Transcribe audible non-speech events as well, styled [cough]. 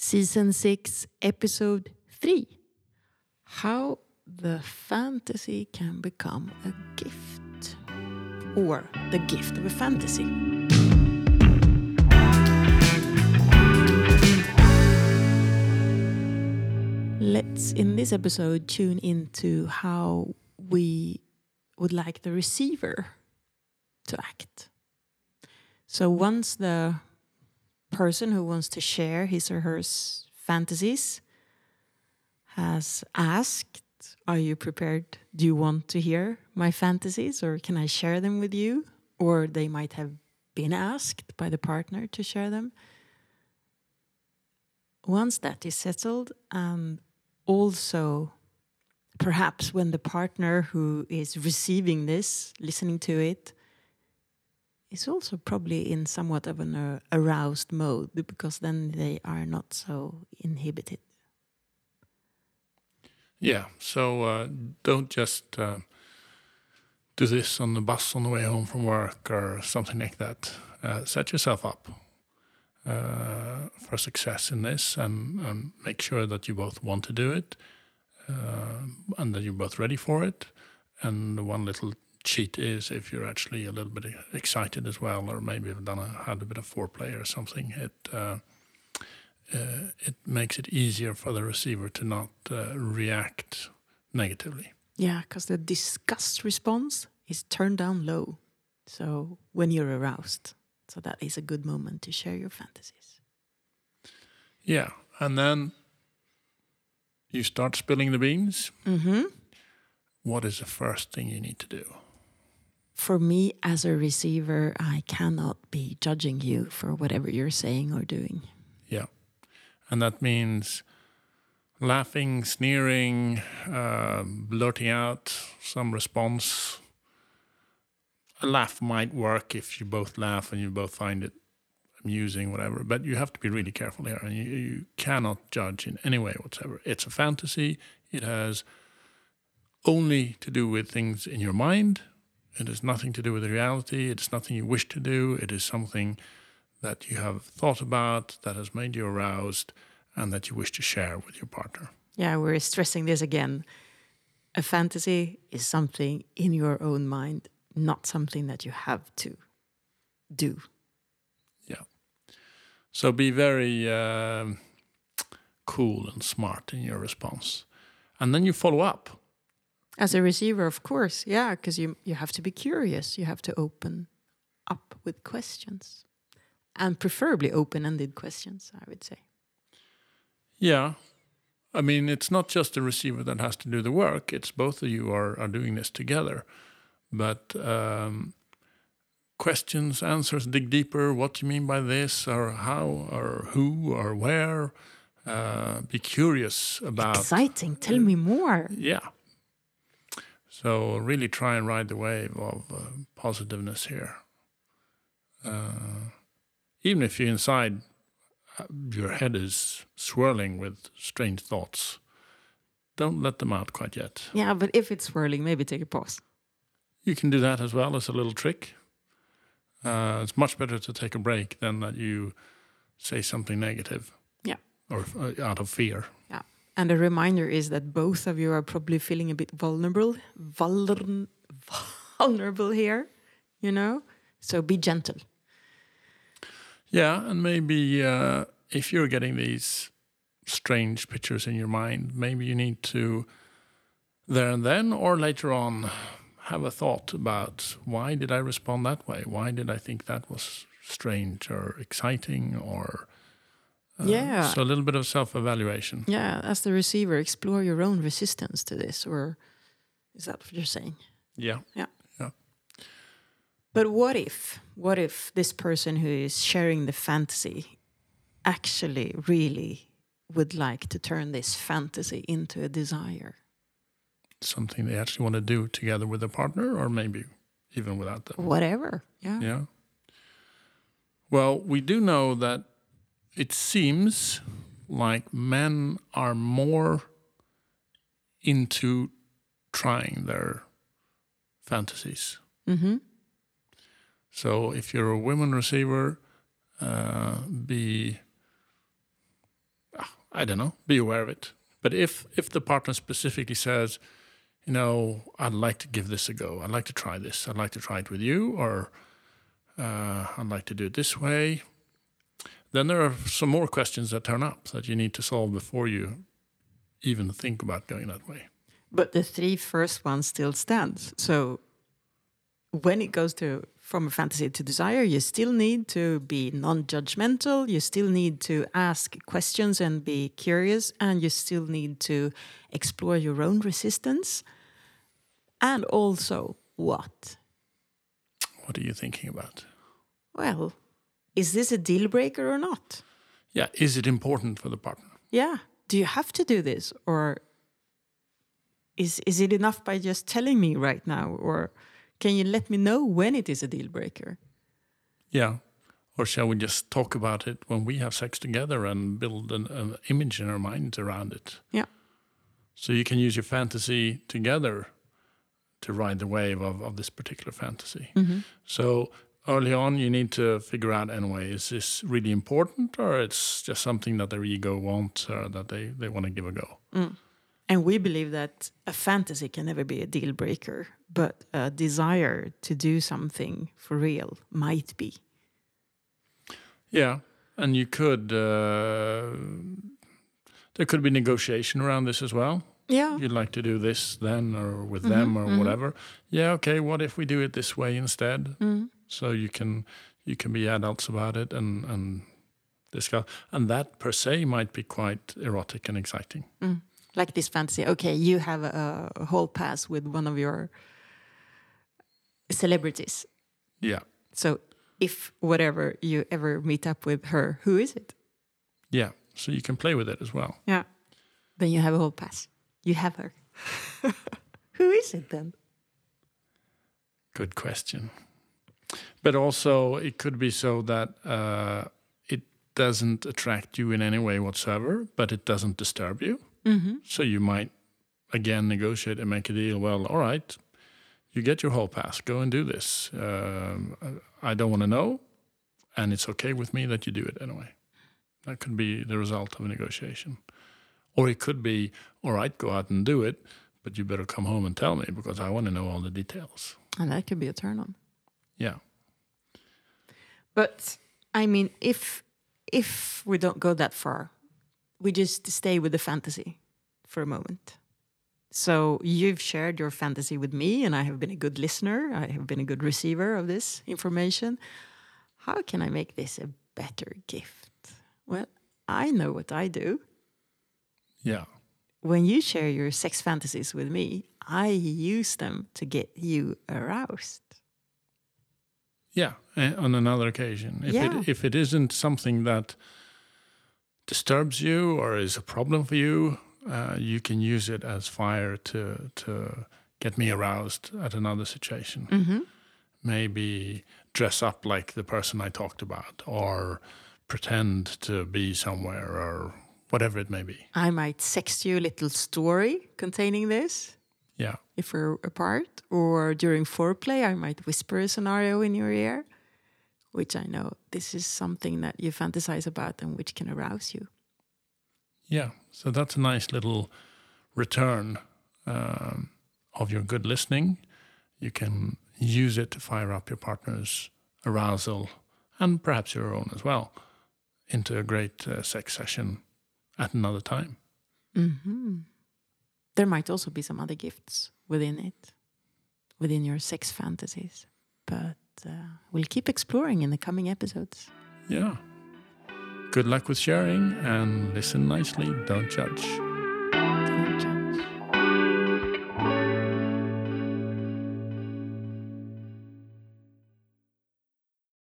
Season 6, Episode 3 How the Fantasy Can Become a Gift. Or the gift of a fantasy. Let's, in this episode, tune into how we would like the receiver to act. So once the person who wants to share his or her fantasies has asked, Are you prepared? Do you want to hear my fantasies or can I share them with you? Or they might have been asked by the partner to share them. Once that is settled, and also perhaps when the partner who is receiving this, listening to it, is also probably in somewhat of an uh, aroused mode because then they are not so inhibited. Yeah, so uh, don't just uh, do this on the bus on the way home from work or something like that. Uh, set yourself up uh, for success in this and, and make sure that you both want to do it uh, and that you're both ready for it. And one little cheat is if you're actually a little bit excited as well, or maybe have done a, had a bit of foreplay or something. It uh, uh, it makes it easier for the receiver to not uh, react negatively. Yeah, because the disgust response is turned down low. So when you're aroused, so that is a good moment to share your fantasies. Yeah, and then you start spilling the beans. Mm-hmm. What is the first thing you need to do? For me, as a receiver, I cannot be judging you for whatever you're saying or doing. Yeah, and that means laughing, sneering, uh, blurting out some response. A laugh might work if you both laugh and you both find it amusing, whatever. But you have to be really careful here, and you, you cannot judge in any way whatsoever. It's a fantasy. It has only to do with things in your mind. It has nothing to do with reality. It's nothing you wish to do. It is something that you have thought about, that has made you aroused, and that you wish to share with your partner. Yeah, we're stressing this again. A fantasy is something in your own mind, not something that you have to do. Yeah. So be very um cool and smart in your response. And then you follow up. As a receiver, of course, yeah, because you you have to be curious. You have to open up with questions, and preferably open-ended questions. I would say. Yeah. I mean, it's not just the receiver that has to do the work, it's both of you are, are doing this together. But um, questions, answers, dig deeper. What do you mean by this, or how, or who, or where? Uh, be curious about. Exciting! Tell me more. Yeah. So really try and ride the wave of uh, positiveness here. Uh, even if you're inside uh, your head is swirling with strange thoughts, don't let them out quite yet. Yeah, but if it's swirling, maybe take a pause. You can do that as well as a little trick. Uh, it's much better to take a break than that you say something negative. Yeah. Or uh, out of fear. And a reminder is that both of you are probably feeling a bit vulnerable, vulner- vulnerable here, you know? So be gentle. Yeah, and maybe uh, if you're getting these strange pictures in your mind, maybe you need to there and then or later on have a thought about why did I respond that way? Why did I think that was strange or exciting or Um, yeah. So a little bit of self-evaluation. Yeah, as the receiver, explore your own resistance to this, or is that what you're saying? Yeah. Yeah. Yeah. But what if, what if this person who is sharing the fantasy actually really would like to turn this fantasy into a desire? Something they actually want to do together with a partner or maybe even without them. Whatever. Yeah. Yeah. Well, we do know that it seems like men are more into trying their fantasies. Mm-hmm. So if you're a women receiver, uh, be I don't know, be aware of it. But if if the partner specifically says, you know, I'd like to give this a go. I'd like to try this. I'd like to try it with you, or uh, I'd like to do it this way. Then there are some more questions that turn up that you need to solve before you even think about going that way. But the three first ones still stands. So when it goes to from a fantasy to desire, you still need to be non-judgmental. You still need to ask questions and be curious, and you still need to explore your own resistance. And also, what? What are you thinking about? Well, is this a deal breaker or not? Yeah, is it important for the partner? Yeah. Do you have to do this, or is is it enough by just telling me right now, or can you let me know when it is a deal breaker? Yeah. Or shall we just talk about it when we have sex together and build an, an image in our minds around it? Yeah. So you can use your fantasy together to ride the wave of, of this particular fantasy. Mm-hmm. So early on, you need to figure out anyway, is this really important or it's just something that their ego wants or that they, they want to give a go? Mm. And we believe that a fantasy can never be a deal breaker, but a desire to do something for real might be. Yeah, and you could. Uh, there could be negotiation around this as well. Yeah. You'd like to do this then, or with mm-hmm, them, or mm-hmm. whatever. Yeah, okay. What if we do it this way instead? Mm. So you can you can be adults about it and and discuss, and that per se might be quite erotic and exciting. Mm, like this fantasy. Okay, you have a, a whole pass with one of your celebrities. Yeah, So if whatever you ever meet up with her, who is it? yeah. So you can play with it as well. Yeah. Then you have a whole pass. You have her. [laughs] who is it then? Good question. But also, it could be so that uh, it doesn't attract you in any way whatsoever, but it doesn't disturb you. So you might again negotiate and make a deal. Well, all right, you get your whole pass. Go and do this. Um, I don't want to know, and it's okay with me that you do it anyway. That could be the result of a negotiation. Or it could be, all right, go out and do it, but you better come home and tell me because I want to know all the details. And that could be a turn on. Yeah. But I mean, if if we don't go that far, we just stay with the fantasy for a moment. So you've shared your fantasy with me, and I have been a good listener. I have been a good receiver of this information. How can I make this a better gift? Well, I know what I do. Yeah. When you share your sex fantasies with me, I use them to get you aroused. Yeah, on another occasion. If Yeah. it if it isn't something that disturbs you or is a problem for you, uh, you can use it as fire to to get me aroused at another situation. Maybe dress up like the person I talked about, or pretend to be somewhere, or whatever it may be. I might sext you a little story containing this. Yeah, if we're apart, or during foreplay, I might whisper a scenario in your ear, which I know this is something that you fantasize about and which can arouse you. yeah. So that's a nice little return um, of your good listening. You can use it to fire up your partner's arousal and perhaps your own as well into a great uh, sex session at another time. There might also be some other gifts within it, within your sex fantasies, but uh, we'll keep exploring in the coming episodes. Yeah. Good luck with sharing and listen nicely. Don't judge.